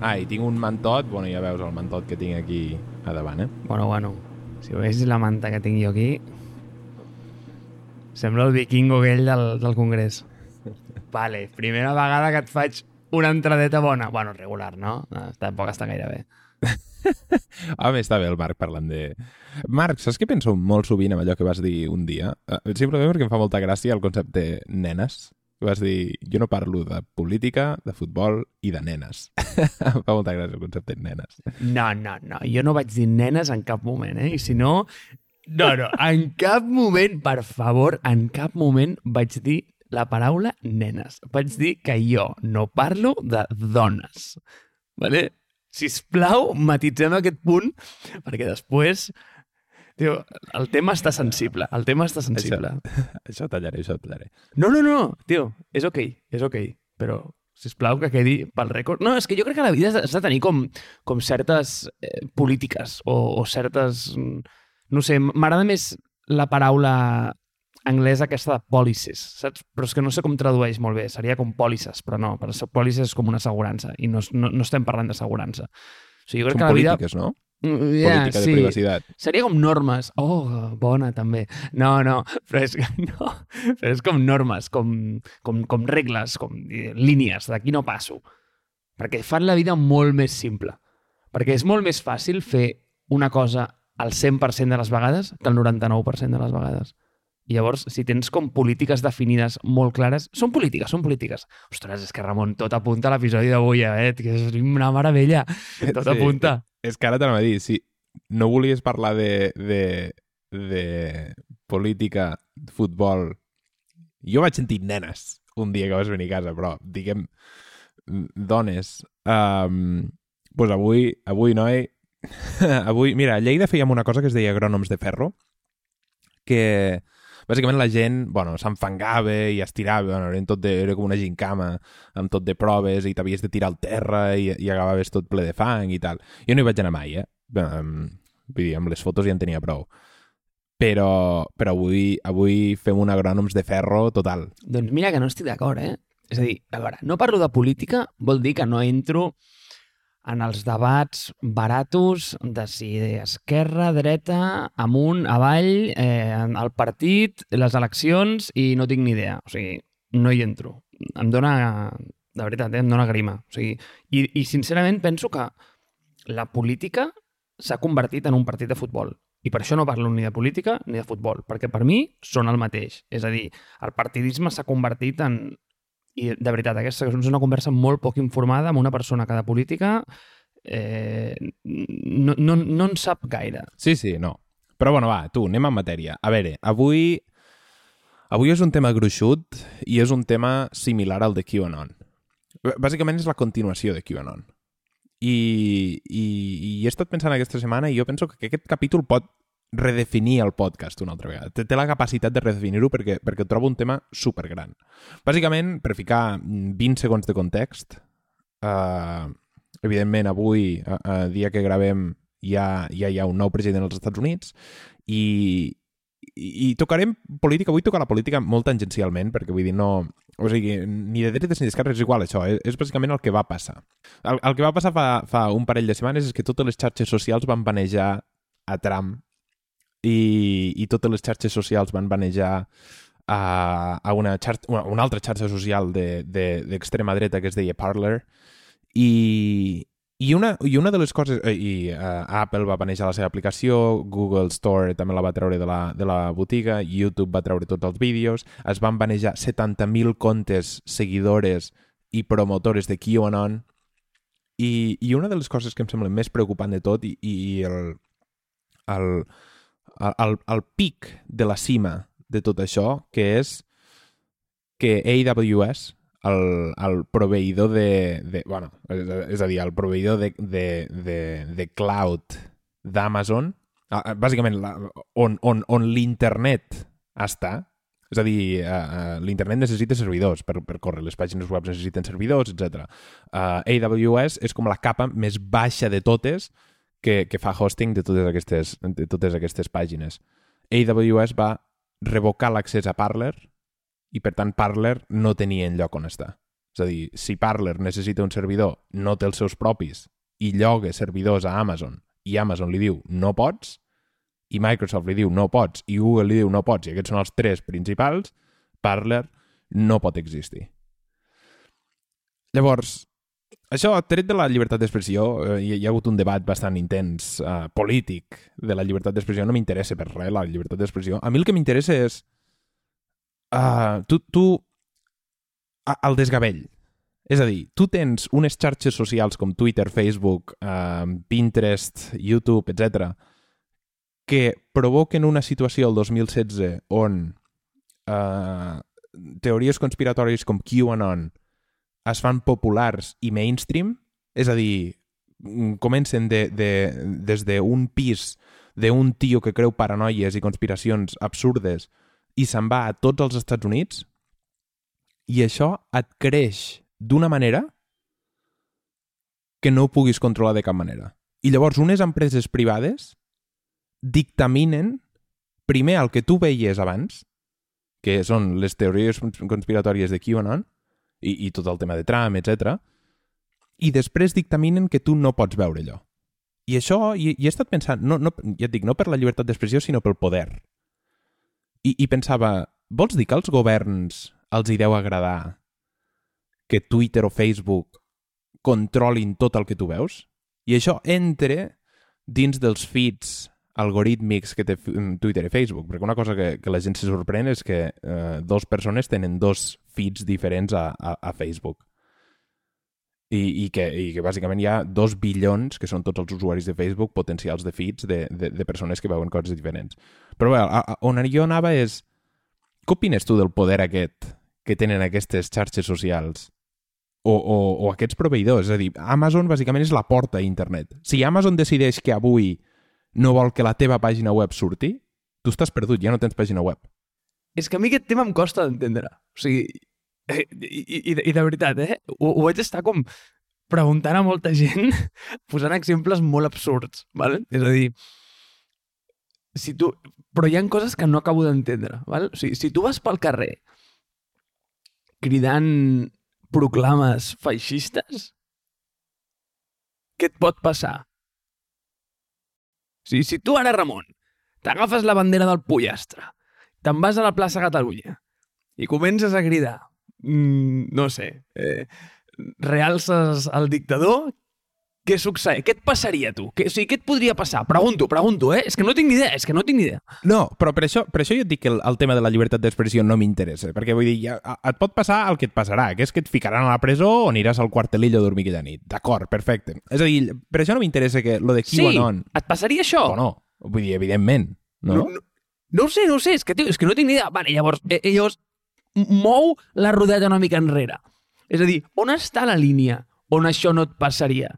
Ah, i tinc un mantot, bueno, ja veus el mantot que tinc aquí a davant, eh? Bueno, bueno, si veus la manta que tinc jo aquí... Sembla el vikingo aquell del, del Congrés. Vale, primera vegada que et faig una entradeta bona. Bueno, regular, no? no tampoc està gaire bé. Home, està bé el Marc parlant de... Marc, saps què penso molt sovint amb allò que vas dir un dia? Uh, simplement perquè em fa molta gràcia el concepte nenes. Vas dir, jo no parlo de política, de futbol i de nenes. em fa molta gràcia el concepte de nenes. No, no, no. Jo no vaig dir nenes en cap moment, eh? I si no... No, no, en cap moment, per favor, en cap moment vaig dir la paraula nenes. Vaig dir que jo no parlo de dones. Vale? Sisplau, matitzem aquest punt, perquè després... Tio, el tema està sensible. El tema està sensible. Això, això tallaré, això tallaré. No, no, no, tio, és ok, és ok, però sisplau que quedi pel rècord. No, és que jo crec que la vida has de tenir com, com certes eh, polítiques o, o certes... No sé, m'agrada més la paraula anglesa aquesta de policies, saps? Però és que no sé com tradueix molt bé, seria com pòlisses, però no, per policies és com una assegurança, i no, no, no estem parlant d'assegurança. O sigui, jo crec Són que la vida... polítiques, no? Mm, Yeah, Política de sí. privacitat. Seria com normes. Oh, bona, també. No, no, però és, no, però és com normes, com, com, com regles, com eh, línies, d'aquí no passo. Perquè fan la vida molt més simple. Perquè és molt més fàcil fer una cosa al 100% de les vegades que el 99% de les vegades. I llavors, si tens com polítiques definides molt clares... Són polítiques, són polítiques. Ostres, és que Ramon, tot apunta a l'episodi d'avui, eh? Que és una meravella. Tot Sí. apunta. És que ara t'anava a dir, si no volies parlar de, de, de política, futbol... Jo vaig sentir nenes un dia que vas venir a casa, però, diguem, dones. Um, pues avui, avui, noi, avui, mira, a Lleida fèiem una cosa que es deia agrònoms de ferro, que bàsicament la gent, bueno, s'enfangava i es tirava, bueno, era, tot de, era com una gincama amb tot de proves i t'havies de tirar al terra i, i acabaves tot ple de fang i tal. Jo no hi vaig anar mai, eh? Um, vull dir, amb les fotos ja en tenia prou. Però, però avui, avui fem un agrònoms de ferro total. Doncs mira que no estic d'acord, eh? És a dir, a veure, no parlo de política, vol dir que no entro en els debats baratos de si esquerra, dreta, amunt, avall, eh, el partit, les eleccions, i no tinc ni idea. O sigui, no hi entro. Em dóna, de veritat, eh, em dóna grima. O sigui, i, I sincerament penso que la política s'ha convertit en un partit de futbol. I per això no parlo ni de política ni de futbol, perquè per mi són el mateix. És a dir, el partidisme s'ha convertit en... I de veritat, aquesta és una conversa molt poc informada amb una persona que de política eh, no, no, no en sap gaire. Sí, sí, no. Però bueno, va, tu, anem en matèria. A veure, avui... Avui és un tema gruixut i és un tema similar al de QAnon. Bàsicament és la continuació de QAnon. I, i, i he estat pensant aquesta setmana i jo penso que aquest capítol pot redefinir el podcast una altra vegada. Té, té la capacitat de redefinir-ho perquè, perquè trobo un tema supergran. Bàsicament, per ficar 20 segons de context, eh, evidentment avui, a, dia que gravem, ja, ja hi ha un nou president als Estats Units i, i, i tocarem política, vull tocar la política molt tangencialment, perquè vull dir, no... O sigui, ni de dretes ni d'esquerres és igual, això. És, és bàsicament el que va passar. El, el que va passar fa, fa un parell de setmanes és que totes les xarxes socials van banejar a Trump i, i totes les xarxes socials van banejar a, a una, xarxa, una, altra xarxa social d'extrema de, de, dreta que es deia Parler. I, i una, I una de les coses... eh, I uh, Apple va banejar la seva aplicació, Google Store també la va treure de la, de la botiga, YouTube va treure tots els vídeos, es van banejar 70.000 comptes seguidores i promotores de QAnon, i, i una de les coses que em sembla més preocupant de tot i, i el, el, el, el pic de la cima de tot això, que és que AWS, el, el proveïdor de, de... bueno, és, a dir, el proveïdor de, de, de, de cloud d'Amazon, bàsicament la, on, on, on l'internet està, és a dir, uh, l'internet necessita servidors per, per córrer, les pàgines web necessiten servidors, etc. Uh, AWS és com la capa més baixa de totes que, que fa hosting de totes aquestes, de totes aquestes pàgines. AWS va revocar l'accés a Parler i, per tant, Parler no tenia enlloc on estar. És a dir, si Parler necessita un servidor, no té els seus propis, i lloga servidors a Amazon, i Amazon li diu no pots, i Microsoft li diu no pots, i Google li diu no pots, i aquests són els tres principals, Parler no pot existir. Llavors, això, tret de la llibertat d'expressió, eh, hi, hi ha hagut un debat bastant intens, eh, polític, de la llibertat d'expressió. No m'interessa per res la llibertat d'expressió. A mi el que m'interessa és... Uh, tu, tu... A, el desgavell. És a dir, tu tens unes xarxes socials com Twitter, Facebook, uh, Pinterest, YouTube, etc que provoquen una situació el 2016 on uh, teories conspiratòries com QAnon es fan populars i mainstream, és a dir, mm, comencen de, de, des d'un pis d'un tio que creu paranoies i conspiracions absurdes i se'n va a tots els Estats Units, i això et creix d'una manera que no ho puguis controlar de cap manera. I llavors unes empreses privades dictaminen primer el que tu veies abans, que són les teories conspiratòries de QAnon, i, i tot el tema de Trump, etc. I després dictaminen que tu no pots veure allò. I això, i, i he estat pensant, no, no, ja et dic, no per la llibertat d'expressió, sinó pel poder. I, I pensava, vols dir que als governs els hi deu agradar que Twitter o Facebook controlin tot el que tu veus? I això entre dins dels feeds algorítmics que té Twitter i Facebook, perquè una cosa que, que la gent se sorprèn és que eh, dos persones tenen dos feeds diferents a, a, a Facebook. I, i, que, I que bàsicament hi ha dos bilions, que són tots els usuaris de Facebook, potencials de feeds de, de, de persones que veuen coses diferents. Però bé, on jo anava és... Què opines tu del poder aquest que tenen aquestes xarxes socials o, o, o aquests proveïdors? És a dir, Amazon bàsicament és la porta a internet. Si Amazon decideix que avui no vol que la teva pàgina web surti, tu estàs perdut, ja no tens pàgina web. És que a mi aquest tema em costa d'entendre. O sigui, eh, i, i, i de veritat, eh? Ho, ho vaig estar com preguntant a molta gent, posant exemples molt absurds, ¿vale? És a dir, si tu... Però hi ha coses que no acabo d'entendre, ¿vale? O sigui, si tu vas pel carrer cridant proclames feixistes, què et pot passar? Sigui, si tu ara, Ramon, t'agafes la bandera del pollastre, te'n vas a la plaça Catalunya i comences a cridar, mm, no sé, eh, realces el dictador, què succeeix? Què et passaria, tu? Què, o sigui, què et podria passar? Pregunto, pregunto, eh? És que no tinc ni idea, és que no tinc ni idea. No, però per això, per això jo et dic que el, el tema de la llibertat d'expressió no m'interessa, perquè vull dir, ja, et pot passar el que et passarà, que és que et ficaran a la presó o aniràs al quartelillo a dormir aquella nit. D'acord, perfecte. És a dir, per això no m'interessa que lo de QAnon... Sí, et passaria això? O no, vull dir, evidentment, no? No, no, no ho sé, no ho sé, és que, tio, és que no tinc ni idea. Vale, llavors, eh, llavors, mou la rodeta una mica enrere. És a dir, on està la línia on això no et passaria?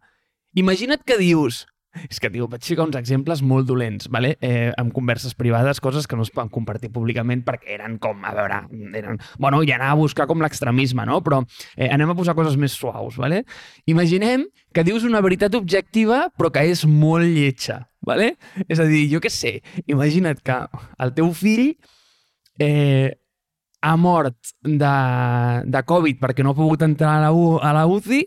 Imagina't que dius... És que, tio, vaig ficar uns exemples molt dolents, vale? eh, amb converses privades, coses que no es poden compartir públicament perquè eren com, a veure, eren... Bueno, i anar a buscar com l'extremisme, no? Però eh, anem a posar coses més suaus, vale? Imaginem que dius una veritat objectiva però que és molt lletja, vale? És a dir, jo què sé, imagina't que el teu fill eh, ha mort de, de Covid perquè no ha pogut entrar a la, U, a la UCI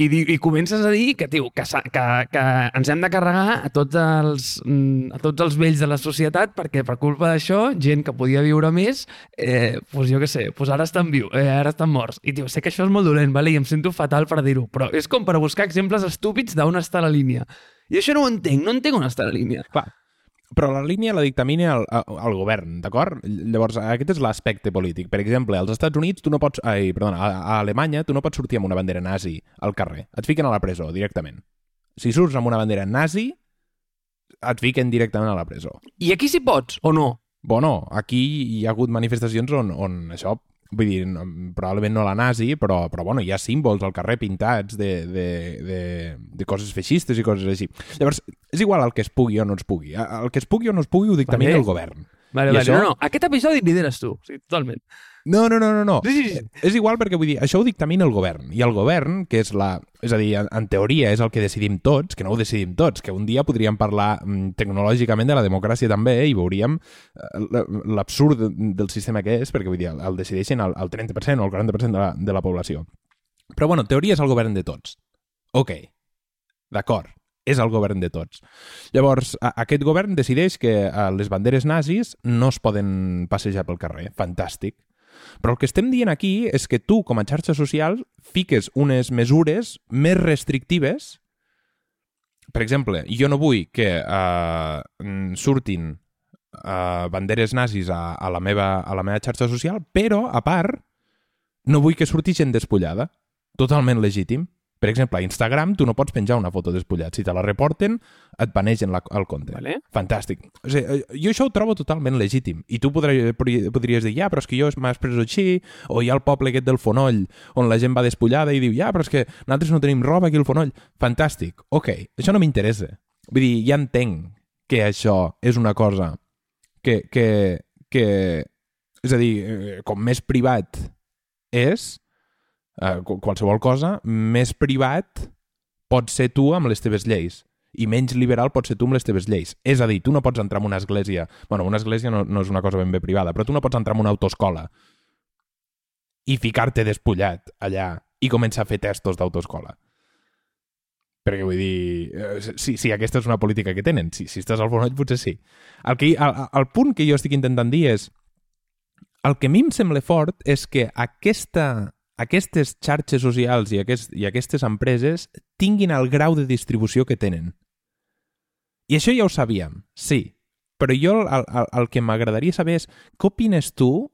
i, i comences a dir que, tio, que, que, que ens hem de carregar a tots, els, mm, a tots els vells de la societat perquè per culpa d'això, gent que podia viure més, eh, pues jo què sé, pues ara estan viu, eh, ara estan morts. I tio, sé que això és molt dolent, vale? i em sento fatal per dir-ho, però és com per buscar exemples estúpids d'on està la línia. I això no ho entenc, no entenc on està la línia. Clar, però la línia la dictamina el, el govern, d'acord? Llavors, aquest és l'aspecte polític. Per exemple, als Estats Units, tu no pots... Ai, perdona, a, a Alemanya, tu no pots sortir amb una bandera nazi al carrer. Et fiquen a la presó, directament. Si surts amb una bandera nazi, et fiquen directament a la presó. I aquí sí pots, o no? Bueno, aquí hi ha hagut manifestacions on, on això vull dir, no, probablement no la nazi, però, però bueno, hi ha símbols al carrer pintats de, de, de, de coses feixistes i coses així. Llavors, és igual el que es pugui o no es pugui. El que es pugui o no es pugui ho dictamina vale. el govern. Vale, I vale, això... no, no. Aquest episodi lideres tu, sí, totalment. No, no, no, no. no. Sí, sí, sí. És igual perquè vull dir, això ho dictamina el govern. I el govern, que és la... És a dir, en, en teoria és el que decidim tots, que no ho decidim tots, que un dia podríem parlar mm, tecnològicament de la democràcia també i veuríem eh, l'absurd del sistema que és, perquè vull dir, el, el decideixen el, el 30% o el 40% de la, de la població. Però, bueno, teoria és el govern de tots. Ok, d'acord, és el govern de tots. Llavors, aquest govern decideix que a les banderes nazis no es poden passejar pel carrer. Fantàstic. Però el que estem dient aquí és que tu, com a xarxa social, fiques unes mesures més restrictives. Per exemple, jo no vull que uh, surtin uh, banderes nazis a, a, la meva, a la meva xarxa social, però, a part, no vull que surti gent despullada. Totalment legítim. Per exemple, a Instagram tu no pots penjar una foto despullat. Si te la reporten, et banegen la, el compte. Vale. Fantàstic. O sigui, eh, jo això ho trobo totalment legítim. I tu podries, podries dir, ja, però és que jo m'has pres així, o hi ha el poble aquest del Fonoll, on la gent va despullada i diu, ja, però és que nosaltres no tenim roba aquí al Fonoll. Fantàstic. Ok, això no m'interessa. Vull dir, ja entenc que això és una cosa que, que, que és a dir, eh, com més privat és, eh, qualsevol cosa, més privat pot ser tu amb les teves lleis i menys liberal pot ser tu amb les teves lleis. És a dir, tu no pots entrar en una església... bueno, una església no, no és una cosa ben bé privada, però tu no pots entrar en una autoescola i ficar-te despullat allà i començar a fer testos d'autoescola. Perquè vull dir... Eh, sí, sí, aquesta és una política que tenen. Si, si estàs al fonoll, potser sí. El, que, el, el punt que jo estic intentant dir és... El que a mi em sembla fort és que aquesta aquestes xarxes socials i, aquest, i aquestes empreses tinguin el grau de distribució que tenen. I això ja ho sabíem, sí. Però jo el, el, el que m'agradaria saber és què opines tu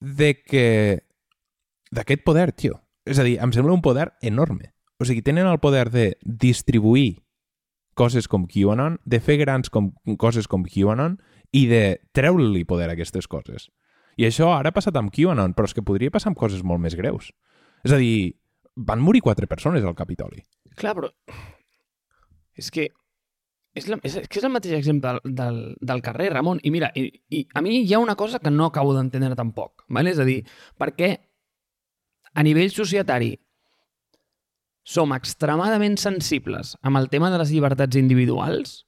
de que d'aquest poder, tio. És a dir, em sembla un poder enorme. O sigui, tenen el poder de distribuir coses com QAnon, de fer grans com, coses com QAnon i de treure-li poder a aquestes coses. I això ara ha passat amb QAnon, però és que podria passar amb coses molt més greus. És a dir, van morir quatre persones al Capitoli. Clar, però... És que... És, la, és, que és el mateix exemple del, del, del carrer, Ramon. I mira, i, i a mi hi ha una cosa que no acabo d'entendre tampoc. Vale? És a dir, perquè a nivell societari som extremadament sensibles amb el tema de les llibertats individuals,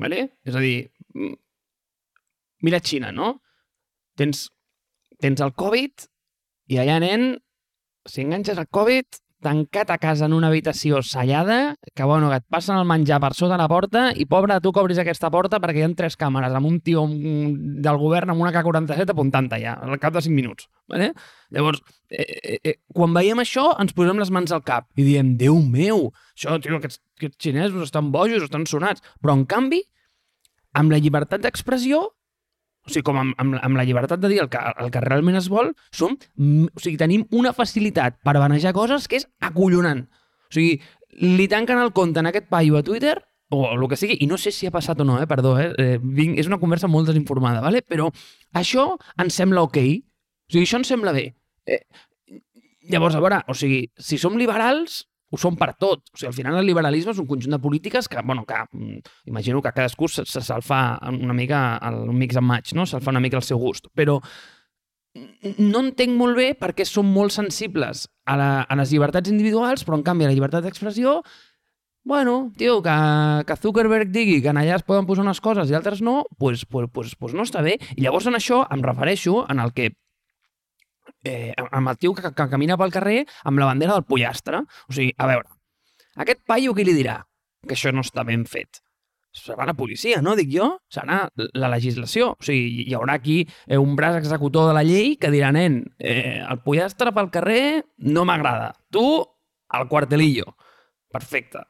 vale? és a dir, mira Xina, no? Tens, tens el Covid i allà, nen, si enganxes el Covid, tancat a casa en una habitació sellada, que, bueno, que et passen el menjar per sota la porta i, pobre, tu que obris aquesta porta perquè hi ha tres càmeres amb un tio del govern amb una K-47 apuntant allà, al cap de 5 minuts. Vale? Llavors, eh, eh, eh, quan veiem això, ens posem les mans al cap i diem, Déu meu, això, tio, aquests, aquests xinesos estan bojos, estan sonats. Però, en canvi, amb la llibertat d'expressió, o sigui, com amb, amb, amb la llibertat de dir el que, el que realment es vol, som, o sigui, tenim una facilitat per banejar coses que és acollonant. O sigui, li tanquen el compte en aquest paio a Twitter o el que sigui, i no sé si ha passat o no, eh? perdó, eh? eh vinc, és una conversa molt desinformada, ¿vale? però això ens sembla ok, o sigui, això ens sembla bé. Eh, llavors, a veure, o sigui, si som liberals, ho són per tot. O sigui, al final el liberalisme és un conjunt de polítiques que, bueno, que mm, imagino que cadascú se, se se'l fa una mica un mix and match, no? Se'l fa una mica al seu gust. Però no entenc molt bé per què som molt sensibles a, la, a les llibertats individuals, però en canvi a la llibertat d'expressió Bueno, tio, que, que Zuckerberg digui que en allà es poden posar unes coses i altres no, pues, pues, pues, pues no està bé. I llavors en això em refereixo en el que eh, amb el tio que, que camina pel carrer amb la bandera del pollastre. O sigui, a veure, aquest paio qui li dirà que això no està ben fet? Serà la policia, no? Dic jo. Serà la legislació. O sigui, hi haurà aquí eh, un braç executor de la llei que dirà, nen, eh, el pollastre pel carrer no m'agrada. Tu, al quartelillo. Perfecte.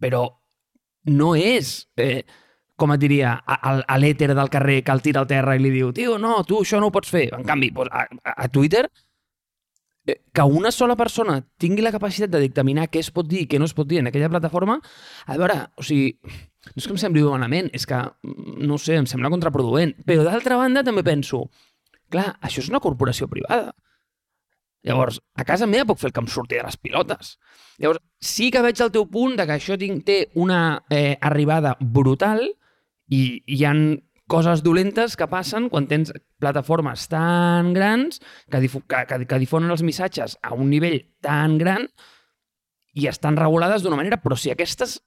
Però no és... Eh, com et diria, a, a l'èter del carrer que el tira al terra i li diu tio, no, tu això no ho pots fer. En canvi, a, a Twitter, eh, que una sola persona tingui la capacitat de dictaminar què es pot dir i què no es pot dir en aquella plataforma, a veure, o sigui, no és que em sembli malament, és que, no sé, em sembla contraproduent. Però d'altra banda també penso, clar, això és una corporació privada. Llavors, a casa meva puc fer el que em surti de les pilotes. Llavors, sí que veig el teu punt de que això té una eh, arribada brutal, i hi han coses dolentes que passen quan tens plataformes tan grans que, que, que, que difonen els missatges a un nivell tan gran i estan regulades d'una manera, però si aquestes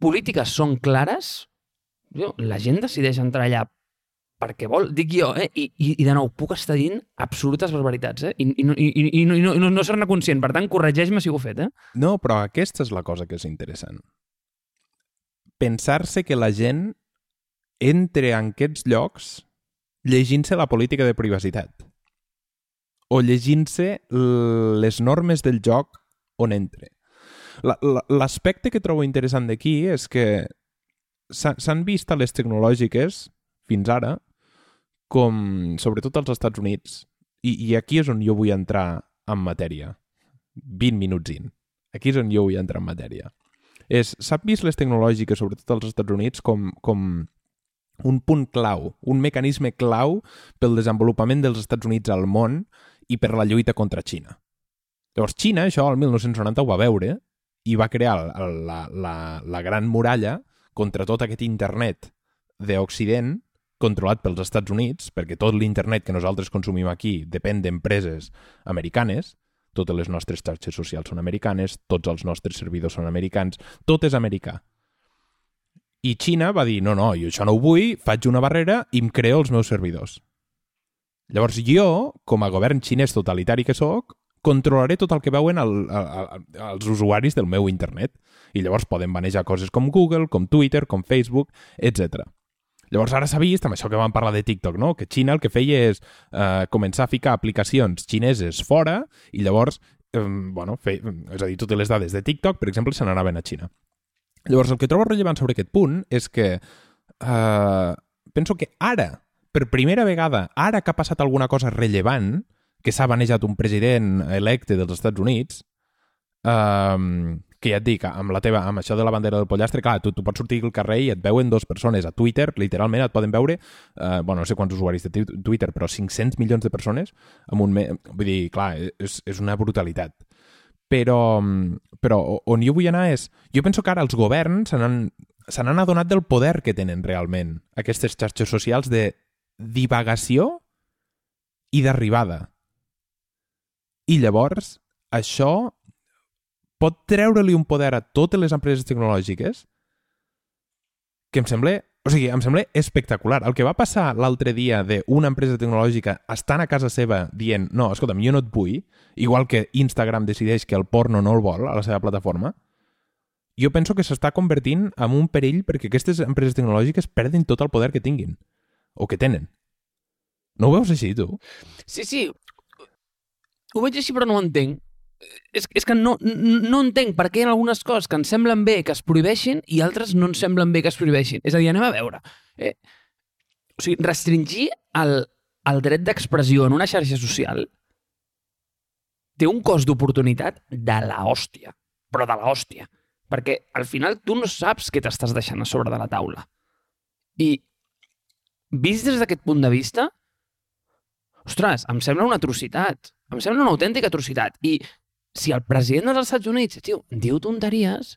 polítiques són clares, la gent decideix entrar allà perquè vol, dic jo, eh? I, i, i de nou, puc estar dient absolutes barbaritats, eh? I, i, i, i, no, i no, no ser-ne conscient. Per tant, corregeix-me si ho he fet, eh? No, però aquesta és la cosa que és interessant. Pensar-se que la gent entre en aquests llocs llegint-se la política de privacitat o llegint-se les normes del joc on entre. La- la- L'aspecte que trobo interessant d'aquí és que s'ha- s'han vist a les tecnològiques fins ara com, sobretot als Estats Units, i, i aquí és on jo vull entrar en matèria, 20 minuts in. Aquí és on jo vull entrar en matèria. És, s'han vist les tecnològiques, sobretot als Estats Units, com, com un punt clau, un mecanisme clau pel desenvolupament dels Estats Units al món i per la lluita contra Xina. Llavors, Xina, això, el 1990 ho va veure i va crear el- la, la, la gran muralla contra tot aquest internet d'Occident controlat pels Estats Units, perquè tot l'internet que nosaltres consumim aquí depèn d'empreses americanes, totes les nostres xarxes socials són americanes, tots els nostres servidors són americans, tot és americà. I Xina va dir, no, no, jo això no ho vull, faig una barrera i em creo els meus servidors. Llavors jo, com a govern xinès totalitari que sóc, controlaré tot el que veuen el, el, el, els usuaris del meu internet. I llavors poden manejar coses com Google, com Twitter, com Facebook, etc. Llavors ara s'ha vist, amb això que vam parlar de TikTok, no? que Xina el que feia és eh, començar a ficar aplicacions xineses fora i llavors, eh, bueno, fe, és a dir, totes les dades de TikTok, per exemple, se n'anaven a Xina. Llavors, el que trobo rellevant sobre aquest punt és que eh, penso que ara, per primera vegada, ara que ha passat alguna cosa rellevant, que s'ha manejat un president electe dels Estats Units, eh, que ja et dic, amb, la teva, amb això de la bandera del pollastre, clar, tu, tu pots sortir al carrer i et veuen dues persones. A Twitter, literalment, et poden veure, eh, bueno, no sé quants usuaris de Twi- Twitter, però 500 milions de persones amb un... Me... Vull dir, clar, és, és una brutalitat. Però, però on jo vull anar és... Jo penso que ara els governs se n'han adonat del poder que tenen realment aquestes xarxes socials de divagació i d'arribada. I llavors, això pot treure-li un poder a totes les empreses tecnològiques que em sembla, o sigui, em sembla espectacular. El que va passar l'altre dia d'una empresa tecnològica estant a casa seva dient no, escolta'm, jo no et vull, igual que Instagram decideix que el porno no el vol a la seva plataforma, jo penso que s'està convertint en un perill perquè aquestes empreses tecnològiques perden tot el poder que tinguin, o que tenen. No ho veus així, tu? Sí, sí. Ho veig així, però no ho entenc. És, és que no, no entenc per què hi ha algunes coses que ens semblen bé que es prohibeixin i altres no ens semblen bé que es prohibeixin. És a dir, anem a veure. Eh, o sigui, restringir el, el dret d'expressió en una xarxa social té un cost d'oportunitat de la hòstia, però de la hòstia. Perquè al final tu no saps què t'estàs deixant a sobre de la taula. I vist des d'aquest punt de vista, ostres, em sembla una atrocitat. Em sembla una autèntica atrocitat. I si el president dels Estats Units, tio, diu tonteries,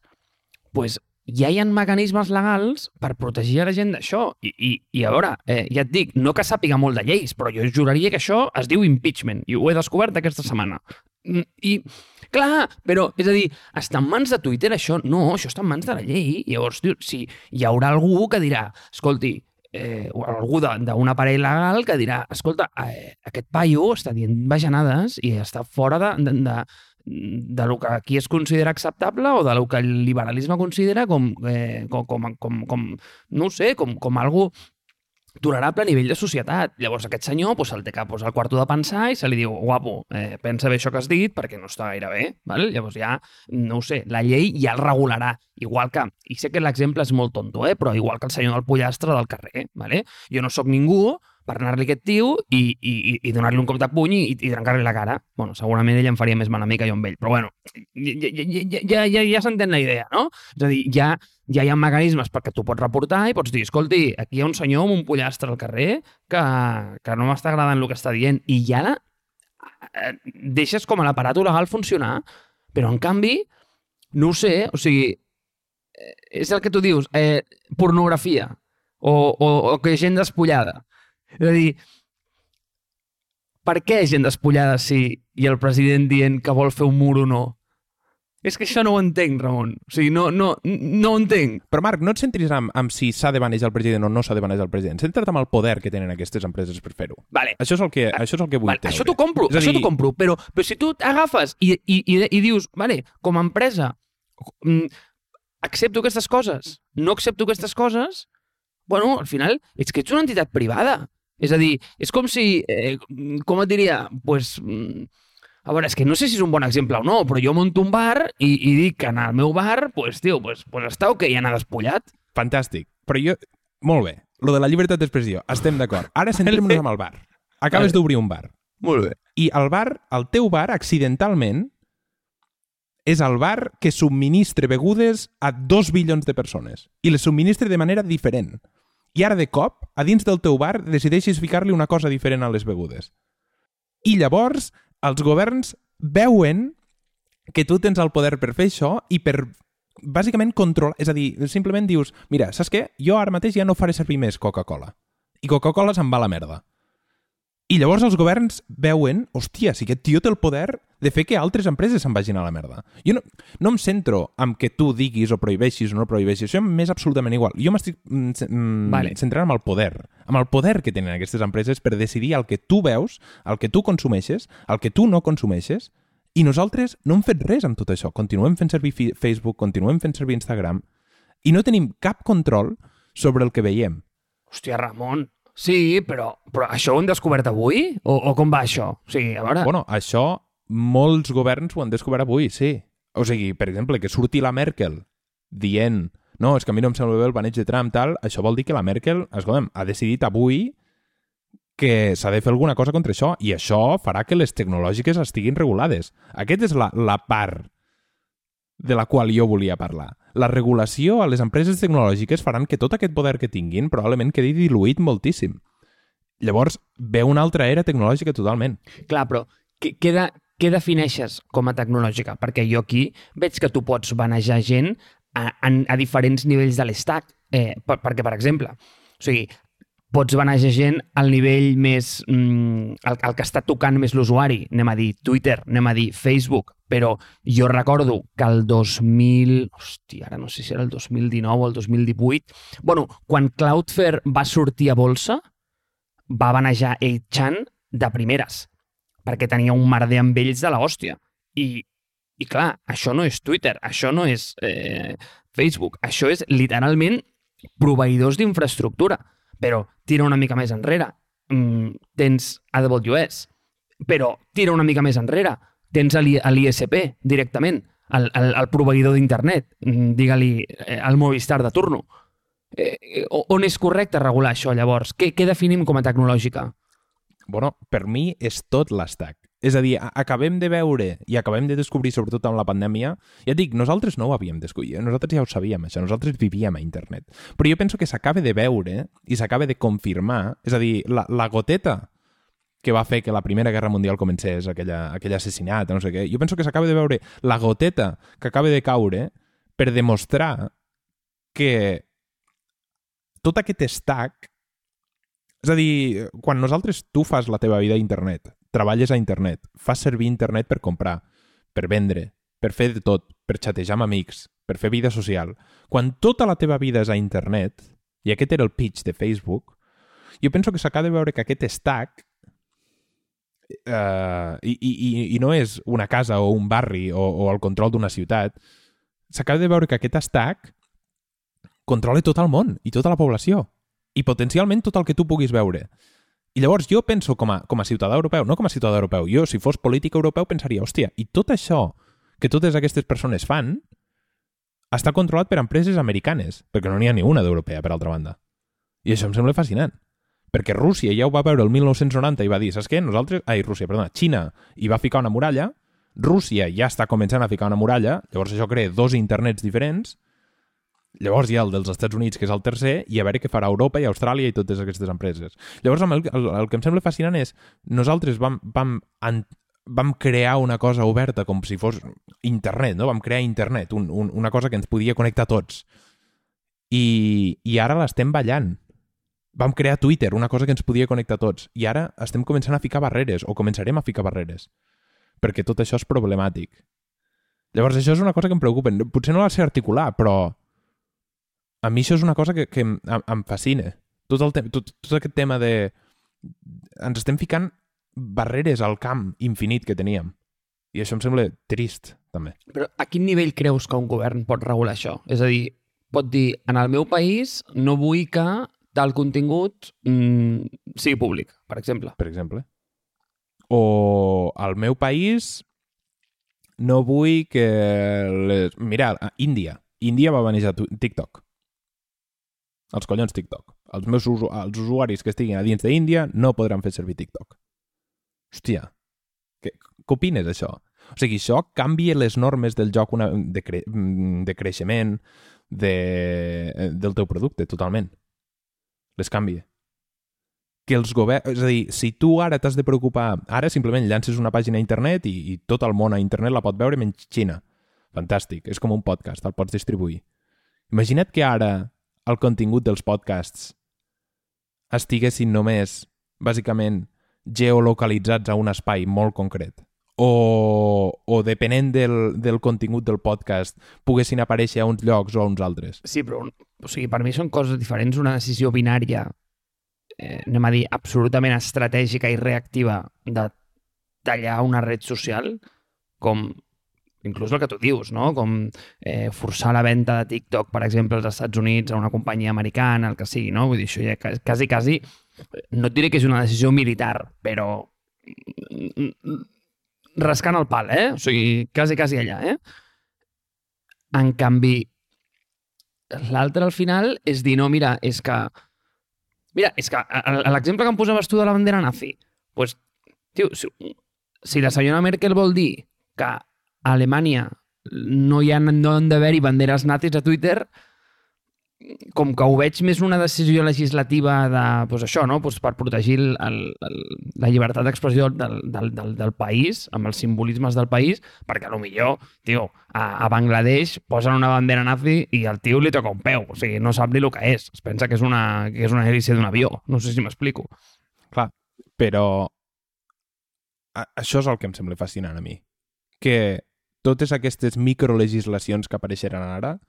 pues ja hi ha mecanismes legals per protegir a la gent d'això. I, i, I a veure, eh, ja et dic, no que sàpiga molt de lleis, però jo juraria que això es diu impeachment, i ho he descobert aquesta setmana. Mm, I, clar, però, és a dir, està en mans de Twitter això? No, això està en mans de la llei. Llavors, tio, si hi haurà algú que dirà, escolti, eh, o algú d'un aparell legal que dirà, escolta, eh, aquest paio està dient bajanades i està fora de, de, de, de lo que aquí es considera acceptable o de lo que el liberalisme considera com, eh, com, com, com, com no sé, com, com algo tolerable a nivell de societat. Llavors aquest senyor pues, el té que posar al quarto de pensar i se li diu, guapo, eh, pensa bé això que has dit perquè no està gaire bé. Val? Llavors ja, no ho sé, la llei ja el regularà. Igual que, i sé que l'exemple és molt tonto, eh, però igual que el senyor del pollastre del carrer. Vale? Jo no sóc ningú per anar-li aquest tio i, i, i- donar-li un cop de puny i, i trencar-li la cara. Bueno, segurament ell em faria més mal a mi que jo amb ell, però bueno, ja, ja, ja, ja, ja, s'entén la idea, no? És a dir, ja, ja hi ha mecanismes perquè tu pots reportar i pots dir, escolti, aquí hi ha un senyor amb un pollastre al carrer que, que no m'està agradant el que està dient. I ja la, eh, deixes com a l'aparato legal funcionar, però en canvi, no ho sé, o sigui, eh, és el que tu dius, eh, pornografia o, o, o que gent despullada. És a dir, per què gent despullada sí i el president dient que vol fer un mur o no? És que això no ho entenc, Ramon. O sigui, no, no, no ho entenc. Però, Marc, no et centris amb, amb si s'ha de banejar el president o no s'ha de banejar el president. Centra't amb el poder que tenen aquestes empreses per fer-ho. Vale. Això és el que, això és el que vull Vale, treure. això t'ho compro, És això dir, t'ho compro, però, però si tu agafes i, i, i, i dius, vale, com a empresa, mm, accepto aquestes coses, no accepto aquestes coses, bueno, al final és que ets una entitat privada. És a dir, és com si, eh, com et diria, pues, mm, a veure, és que no sé si és un bon exemple o no, però jo monto un bar i, i dic que en el meu bar, pues, tio, pues, pues està ok anar despullat. Fantàstic. Però jo... Molt bé. Lo de la llibertat d'expressió. Estem d'acord. Ara centrem-nos amb el bar. Acabes d'obrir un bar. Molt bé. I el bar, el teu bar, accidentalment, és el bar que subministra begudes a dos bilions de persones. I les subministra de manera diferent. I ara, de cop, a dins del teu bar, decideixes ficar-li una cosa diferent a les begudes. I llavors, els governs veuen que tu tens el poder per fer això i per bàsicament controlar... És a dir, simplement dius, mira, saps què? Jo ara mateix ja no faré servir més Coca-Cola. I Coca-Cola se'n va a la merda. I llavors els governs veuen, hòstia, si aquest tio té el poder de fer que altres empreses se'n vagin a la merda. Jo no, no em centro en que tu diguis o prohibeixis o no prohibeixis, això m'és absolutament igual. Jo m'estic mm, mm, Vale. centrant en el poder, amb el poder que tenen aquestes empreses per decidir el que tu veus, el que tu consumeixes, el que tu no consumeixes, i nosaltres no hem fet res amb tot això. Continuem fent servir Facebook, continuem fent servir Instagram, i no tenim cap control sobre el que veiem. Hòstia, Ramon, sí, però, però això ho hem descobert avui? O, o com va això? O sigui, a veure... Bueno, això molts governs ho han descobert avui, sí. O sigui, per exemple, que surti la Merkel dient no, és que a mi no em sembla bé el baneig de Trump, tal, això vol dir que la Merkel, escolta'm, ha decidit avui que s'ha de fer alguna cosa contra això, i això farà que les tecnològiques estiguin regulades. Aquesta és la, la part de la qual jo volia parlar. La regulació a les empreses tecnològiques faran que tot aquest poder que tinguin probablement quedi diluït moltíssim. Llavors, ve una altra era tecnològica totalment. Clar, però què, de, què defineixes com a tecnològica? Perquè jo aquí veig que tu pots banejar gent a, a, a diferents nivells de l'estack. Eh, per, perquè, per exemple, o sigui, pots banejar gent al nivell més... Mm, el, el que està tocant més l'usuari, anem a dir Twitter, anem a dir Facebook, però jo recordo que el 2000... Hòstia, ara no sé si era el 2019 o el 2018... Bueno, quan Cloudflare va sortir a bolsa, va banejar 8chan de primeres, perquè tenia un merder amb ells de la. I, I clar, això no és Twitter, això no és eh, Facebook, això és literalment proveïdors d'infraestructura. Però tira una mica més enrere, mm, tens AWS, però tira una mica més enrere, tens l'ISP directament, el, el, el proveïdor d'internet, mm, digue-li eh, el Movistar de turno. Eh, eh, on és correcte regular això, llavors? Què, què definim com a tecnològica? Bueno, per mi és tot l'estac. És a dir, acabem de veure i acabem de descobrir, sobretot amb la pandèmia, ja et dic, nosaltres no ho havíem descobrit, nosaltres ja ho sabíem, això, nosaltres vivíem a internet. Però jo penso que s'acaba de veure i s'acaba de confirmar, és a dir, la, la goteta que va fer que la Primera Guerra Mundial comencés, aquella, aquell assassinat, no sé què, jo penso que s'acaba de veure la goteta que acaba de caure per demostrar que tot aquest stack és a dir, quan nosaltres tu fas la teva vida a internet, treballes a internet, fas servir internet per comprar, per vendre, per fer de tot, per xatejar amb amics, per fer vida social, quan tota la teva vida és a internet, i aquest era el pitch de Facebook, jo penso que s'acaba de veure que aquest stack eh, i, i, i no és una casa o un barri o, o el control d'una ciutat, s'acaba de veure que aquest stack controla tot el món i tota la població i potencialment tot el que tu puguis veure. I llavors jo penso com a, com a ciutadà europeu, no com a ciutadà europeu, jo si fos polític europeu pensaria, hòstia, i tot això que totes aquestes persones fan està controlat per empreses americanes, perquè no n'hi ha ni una d'europea, per altra banda. I això em sembla fascinant. Perquè Rússia ja ho va veure el 1990 i va dir, saps què? Nosaltres... Ai, Rússia, perdona, Xina hi va ficar una muralla, Rússia ja està començant a ficar una muralla, llavors això crea dos internets diferents, Llavors hi ha el dels Estats Units, que és el tercer, i a veure què farà Europa i Austràlia i totes aquestes empreses. Llavors, el, el, el que em sembla fascinant és nosaltres vam, vam, an, vam crear una cosa oberta com si fos internet, no? Vam crear internet, un, un, una cosa que ens podia connectar tots. I, i ara l'estem ballant. Vam crear Twitter, una cosa que ens podia connectar tots. I ara estem començant a ficar barreres, o començarem a ficar barreres. Perquè tot això és problemàtic. Llavors, això és una cosa que em preocupa. Potser no la sé articular, però a mi això és una cosa que, que em, em fascina. Tot, el tot, tot aquest tema de... Ens estem ficant barreres al camp infinit que teníem. I això em sembla trist, també. Però a quin nivell creus que un govern pot regular això? És a dir, pot dir, en el meu país no vull que tal contingut mm, sigui públic, per exemple. Per exemple. O al meu país no vull que... Les... Mira, Índia. Índia va manejar TikTok. Els collons TikTok. Els meus usu... els usuaris que estiguin a dins d'Índia no podran fer servir TikTok. Hòstia, què, què opines d'això? O sigui, això canvia les normes del joc una, de, cre, de creixement de, del teu producte, totalment. Les canvia que els governs... És a dir, si tu ara t'has de preocupar... Ara simplement llances una pàgina a internet i, i tot el món a internet la pot veure menys Xina. Fantàstic. És com un podcast, el pots distribuir. Imagina't que ara el contingut dels podcasts estiguessin només, bàsicament, geolocalitzats a un espai molt concret. O, o depenent del, del contingut del podcast, poguessin aparèixer a uns llocs o a uns altres. Sí, però o sigui, per mi són coses diferents. Una decisió binària eh, anem a dir, absolutament estratègica i reactiva de tallar una red social, com inclús el que tu dius, no? com eh, forçar la venda de TikTok, per exemple, als Estats Units a una companyia americana, el que sigui, no? Vull dir, això ja quasi, quasi, no et diré que és una decisió militar, però rascant el pal, eh? O sigui, quasi, quasi allà, eh? En canvi, l'altre al final és dir, no, mira, és que Mira, és que l'exemple que em posaves tu de la bandera nazi, pues, tio, si, si la senyora Merkel vol dir que a Alemanya no hi ha, no han d'haver-hi banderes nazis a Twitter, com que ho veig més una decisió legislativa de, pues això, no? pues per protegir el, el, la llibertat d'expressió del, del, del, del país, amb els simbolismes del país, perquè a lo millor, tio, a, a Bangladesh posen una bandera nazi i el tio li toca un peu, o sigui, no sap ni el que és, es pensa que és una, que és una hélice d'un avió, no sé si m'explico. Clar, però a, això és el que em sembla fascinant a mi, que totes aquestes microlegislacions que apareixeran ara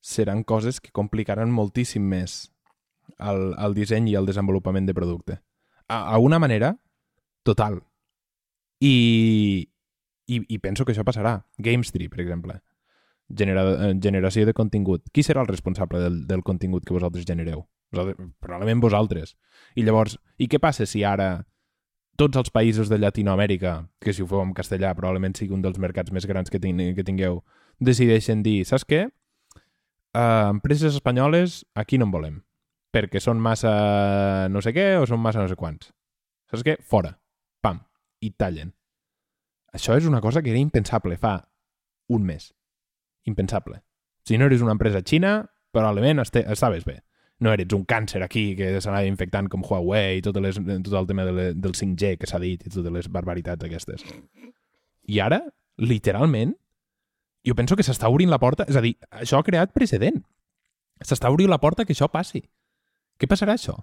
seran coses que complicaran moltíssim més el, el disseny i el desenvolupament de producte. A, a una manera total. I, i, I penso que això passarà. GameStreet, per exemple. Genera, eh, generació de contingut. Qui serà el responsable del, del contingut que vosaltres genereu? Vosaltres, probablement vosaltres. I llavors, i què passa si ara tots els països de Llatinoamèrica, que si ho feu en castellà probablement sigui un dels mercats més grans que, ting que tingueu, decideixen dir, saps què? uh, empreses espanyoles aquí no en volem, perquè són massa no sé què o són massa no sé quants. Saps què? Fora. Pam. I tallen. Això és una cosa que era impensable fa un mes. Impensable. Si no eres una empresa xina, probablement estaves bé. No eres un càncer aquí que s'anava infectant com Huawei i tot, les, tot el tema de le, del 5G que s'ha dit i totes les barbaritats aquestes. I ara, literalment, jo penso que s'està obrint la porta... És a dir, això ha creat precedent. S'està obrint la porta que això passi. Què passarà això?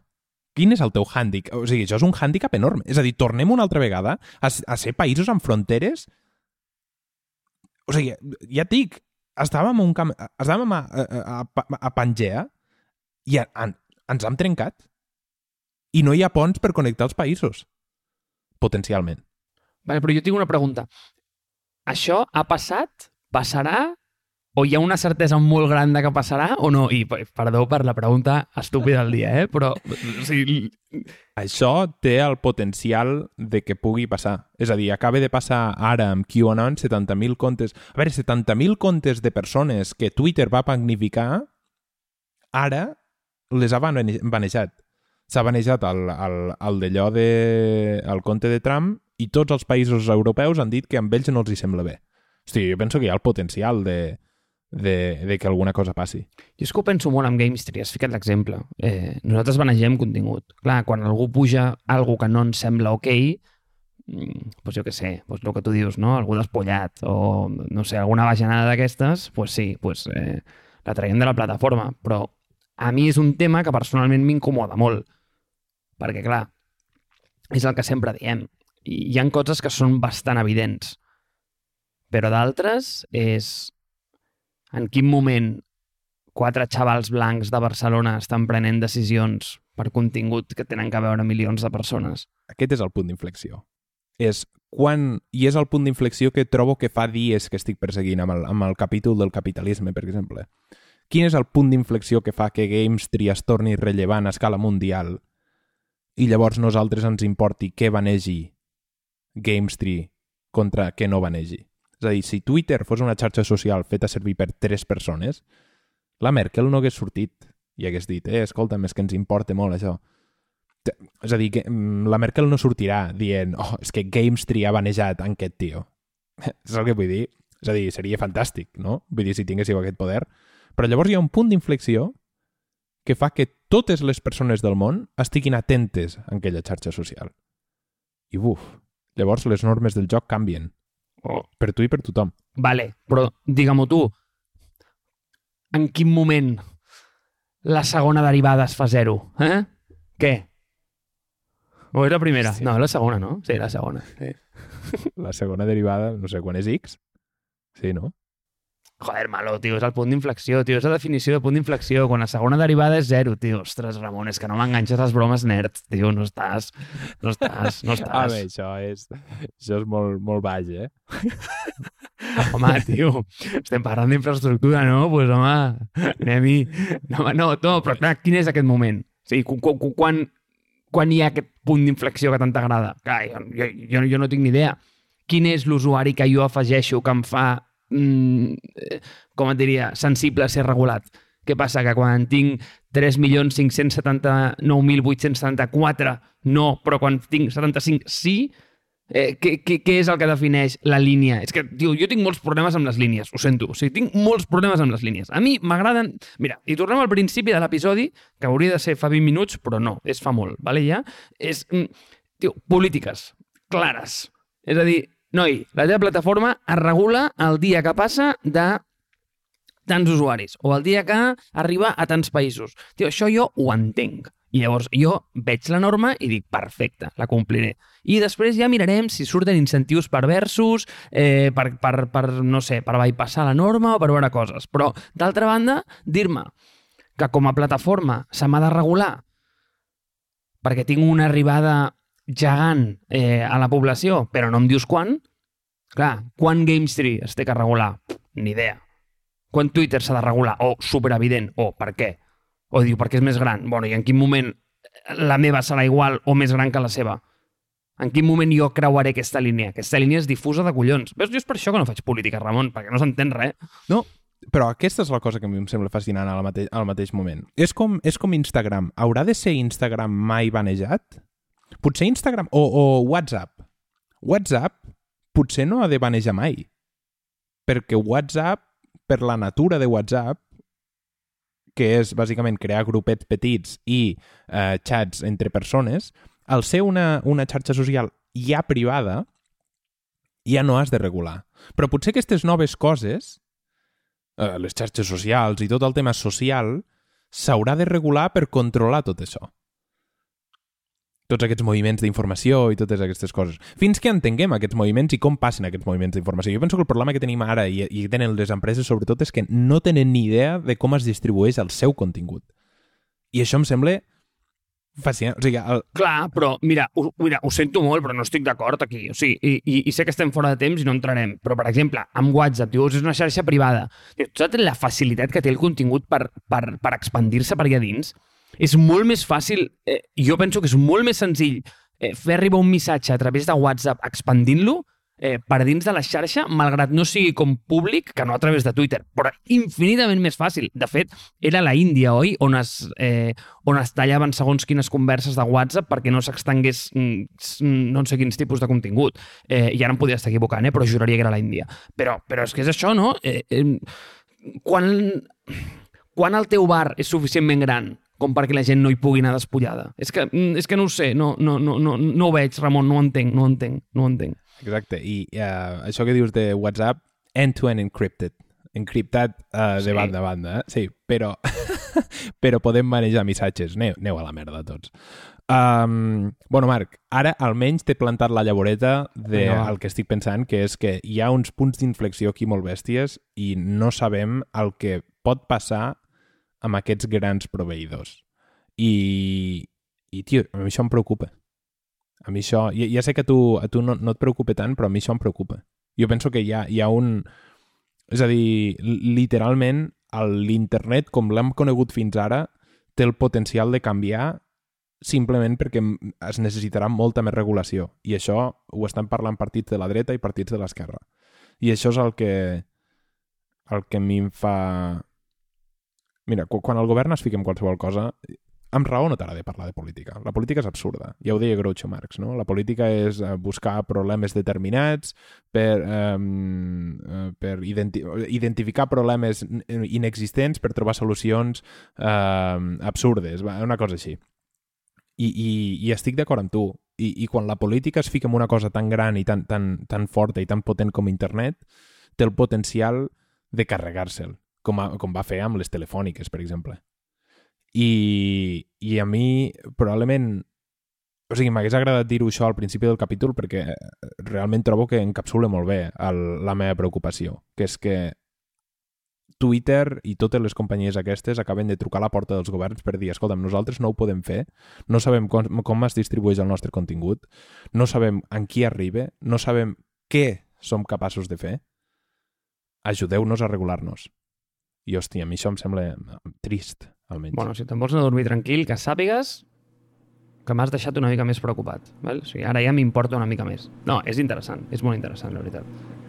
Quin és el teu hàndicap? O sigui, això és un hàndicap enorme. És a dir, tornem una altra vegada a, a ser països amb fronteres... O sigui, ja et dic, estàvem, un camp, estàvem a, a, a, a Pangea i a, ens hem trencat. I no hi ha ponts per connectar els països. Potencialment. Vale, però jo tinc una pregunta. Això ha passat passarà? O hi ha una certesa molt gran de que passarà o no? I perdó per la pregunta estúpida del dia, eh? però... O sigui... Això té el potencial de que pugui passar. És a dir, acaba de passar ara amb QAnon 70.000 comptes... A veure, 70.000 comptes de persones que Twitter va magnificar, ara les ha banejat. S'ha banejat el, el, el d'allò de... el compte de Trump i tots els països europeus han dit que amb ells no els hi sembla bé. Hosti, jo penso que hi ha el potencial de, de, de que alguna cosa passi. Jo és que ho penso molt amb GameStreet, has ficat l'exemple. Eh, nosaltres manegem contingut. Clar, quan algú puja algo que no ens sembla ok, mm, pues jo què sé, pues el que tu dius, no? algú despullat o, no sé, alguna bajanada d'aquestes, pues sí, pues, eh, la traiem de la plataforma. Però a mi és un tema que personalment m'incomoda molt. Perquè, clar, és el que sempre diem. I hi han coses que són bastant evidents però d'altres és en quin moment quatre xavals blancs de Barcelona estan prenent decisions per contingut que tenen que veure milions de persones. Aquest és el punt d'inflexió. És quan... I és el punt d'inflexió que trobo que fa dies que estic perseguint amb el, amb el capítol del capitalisme, per exemple. Quin és el punt d'inflexió que fa que Gamestry es torni rellevant a escala mundial i llavors nosaltres ens importi què vanegi Gamestry contra què no vanegi? És a dir, si Twitter fos una xarxa social feta servir per tres persones, la Merkel no hagués sortit i hagués dit, eh, escolta'm, és que ens importa molt això. És a dir, que mm, la Merkel no sortirà dient, oh, és que Gamestry ha vanejat en aquest tio. és el que vull dir? És a dir, seria fantàstic, no? Vull dir, si tinguéssiu aquest poder. Però llavors hi ha un punt d'inflexió que fa que totes les persones del món estiguin atentes a aquella xarxa social. I buf, llavors les normes del joc canvien. Oh. Per tu i per tothom. Vale, però digue-m'ho tu, en quin moment la segona derivada es fa zero? Eh? Què? O és la primera? Hòstia. No, la segona, no? Sí, la segona. Sí. La segona derivada, no sé quan és X. Sí, no? Joder, malo, tio, és el punt d'inflexió, tio, és la definició de punt d'inflexió. Quan la segona derivada és zero, tio. Ostres, Ramon, és que no m'enganxes les bromes nerds, tio, no estàs, no estàs, no estàs. A veure, això és, això és molt, molt baix, eh? Home, tio, estem parlant d'infraestructura, no? Doncs pues, home, anem-hi... No, no, no, però clar, quin és aquest moment? O sigui, cu- quan, quan hi ha aquest punt d'inflexió que tant t'agrada? Jo, jo, jo no tinc ni idea. Quin és l'usuari que jo afegeixo que em fa, mm, eh, com et diria, sensible a ser regulat? Què passa? Que quan tinc 3.579.874 no, però quan tinc 75 sí? Eh, què, què, què és el que defineix la línia? És que, tio, jo tinc molts problemes amb les línies, ho sento. O sigui, tinc molts problemes amb les línies. A mi m'agraden... Mira, i tornem al principi de l'episodi, que hauria de ser fa 20 minuts, però no, és fa molt, vale, ja? És, mm, tio, polítiques clares. És a dir, noi, la teva plataforma es regula el dia que passa de tants usuaris o el dia que arriba a tants països. Tio, això jo ho entenc. I llavors jo veig la norma i dic, perfecte, la compliré. I després ja mirarem si surten incentius perversos eh, per, per, per, no sé, per bypassar la norma o per veure coses. Però, d'altra banda, dir-me que com a plataforma se m'ha de regular perquè tinc una arribada gegant eh, a la població, però no em dius quan, clar, quan Gamestry es té que regular? Ni idea. Quan Twitter s'ha de regular? O superevident. O per què? O diu, perquè és més gran. Bueno, i en quin moment la meva serà igual o més gran que la seva? En quin moment jo creuaré aquesta línia? Aquesta línia és difusa de collons. Veus, jo és per això que no faig política, Ramon, perquè no s'entén res. No, però aquesta és la cosa que a mi em sembla fascinant al, mate al mateix moment. És com, és com Instagram. Haurà de ser Instagram mai vanejat? Potser Instagram... O, o WhatsApp. WhatsApp potser no ha de vanejar mai. Perquè WhatsApp, per la natura de WhatsApp, que és bàsicament crear grupets petits i eh, xats entre persones, al ser una, una xarxa social ja privada, ja no has de regular. Però potser aquestes noves coses, eh, les xarxes socials i tot el tema social, s'haurà de regular per controlar tot això. Tots aquests moviments d'informació i totes aquestes coses. Fins que entenguem aquests moviments i com passen aquests moviments d'informació. Jo penso que el problema que tenim ara i, i tenen les empreses sobretot és que no tenen ni idea de com es distribueix el seu contingut. I això em sembla fascinant. O sigui, el, Clar, però mira, ho, mira, ho sento molt, però no estic d'acord aquí. O sigui, i, i, i sé que estem fora de temps i no entrarem, però, per exemple, amb WhatsApp, dius, és una xarxa privada. Tu saps la facilitat que té el contingut per, per, per expandir-se per allà dins? És molt més fàcil, eh, jo penso que és molt més senzill eh, fer arribar un missatge a través de WhatsApp expandint-lo eh, per dins de la xarxa, malgrat no sigui com públic, que no a través de Twitter, però infinitament més fàcil. De fet, era la Índia, oi?, on es, eh, on es tallaven segons quines converses de WhatsApp perquè no s'extengués mm, no sé quins tipus de contingut. Eh, I ara em podria estar equivocant, eh, però juraria que era la Índia. Però, però és que és això, no? Eh, eh, quan, quan el teu bar és suficientment gran com perquè la gent no hi pugui anar despullada? És que, mm, és que no ho sé, no, no, no, no, no ho veig, Ramon, no ho entenc, no ho entenc, no ho entenc. Exacte, i uh, això que dius de WhatsApp, end-to-end encrypted, encriptat uh, de Sí. banda a banda, eh? sí, però, però podem manejar missatges, aneu, aneu a la merda tots. Um, bueno, Marc, ara almenys t'he plantat la llavoreta del va. el que estic pensant, que és que hi ha uns punts d'inflexió aquí molt bèsties i no sabem el que pot passar amb aquests grans proveïdors. I, i tio, a mi això em preocupa. A mi això... Ja, ja sé que tu, a tu no, no et preocupa tant, però a mi això em preocupa. Jo penso que hi ha, hi ha un... És a dir, literalment, l'internet, com l'hem conegut fins ara, té el potencial de canviar simplement perquè es necessitarà molta més regulació. I això ho estan parlant partits de la dreta i partits de l'esquerra. I això és el que el que a mi em fa... Mira, qu- quan el govern es fica en qualsevol cosa, amb raó no t'agrada parlar de política. La política és absurda. Ja ho deia Groucho Marx, no? La política és eh, buscar problemes determinats per, um, per identi identificar problemes n- inexistents per trobar solucions um, absurdes, una cosa així. I, i, i estic d'acord amb tu. I, I quan la política es fica en una cosa tan gran i tan, tan, tan forta i tan potent com internet, té el potencial de carregar-se'l, com, a, com va fer amb les telefòniques, per exemple. I, i a mi probablement o sigui, m'hagués agradat dir-ho això al principi del capítol perquè eh, realment trobo que encapsula molt bé el, la meva preocupació, que és que Twitter i totes les companyies aquestes acaben de trucar a la porta dels governs per dir, escolta'm, nosaltres no ho podem fer, no sabem com, com es distribueix el nostre contingut, no sabem en qui arriba, no sabem què som capaços de fer, ajudeu-nos a regular-nos. I, hòstia, a mi això em sembla trist, almenys. Bueno, si te'n vols anar a dormir tranquil, que sàpigues que m'has deixat una mica més preocupat. Val? O sigui, ara ja m'importa una mica més. No, és interessant, és molt interessant, la veritat.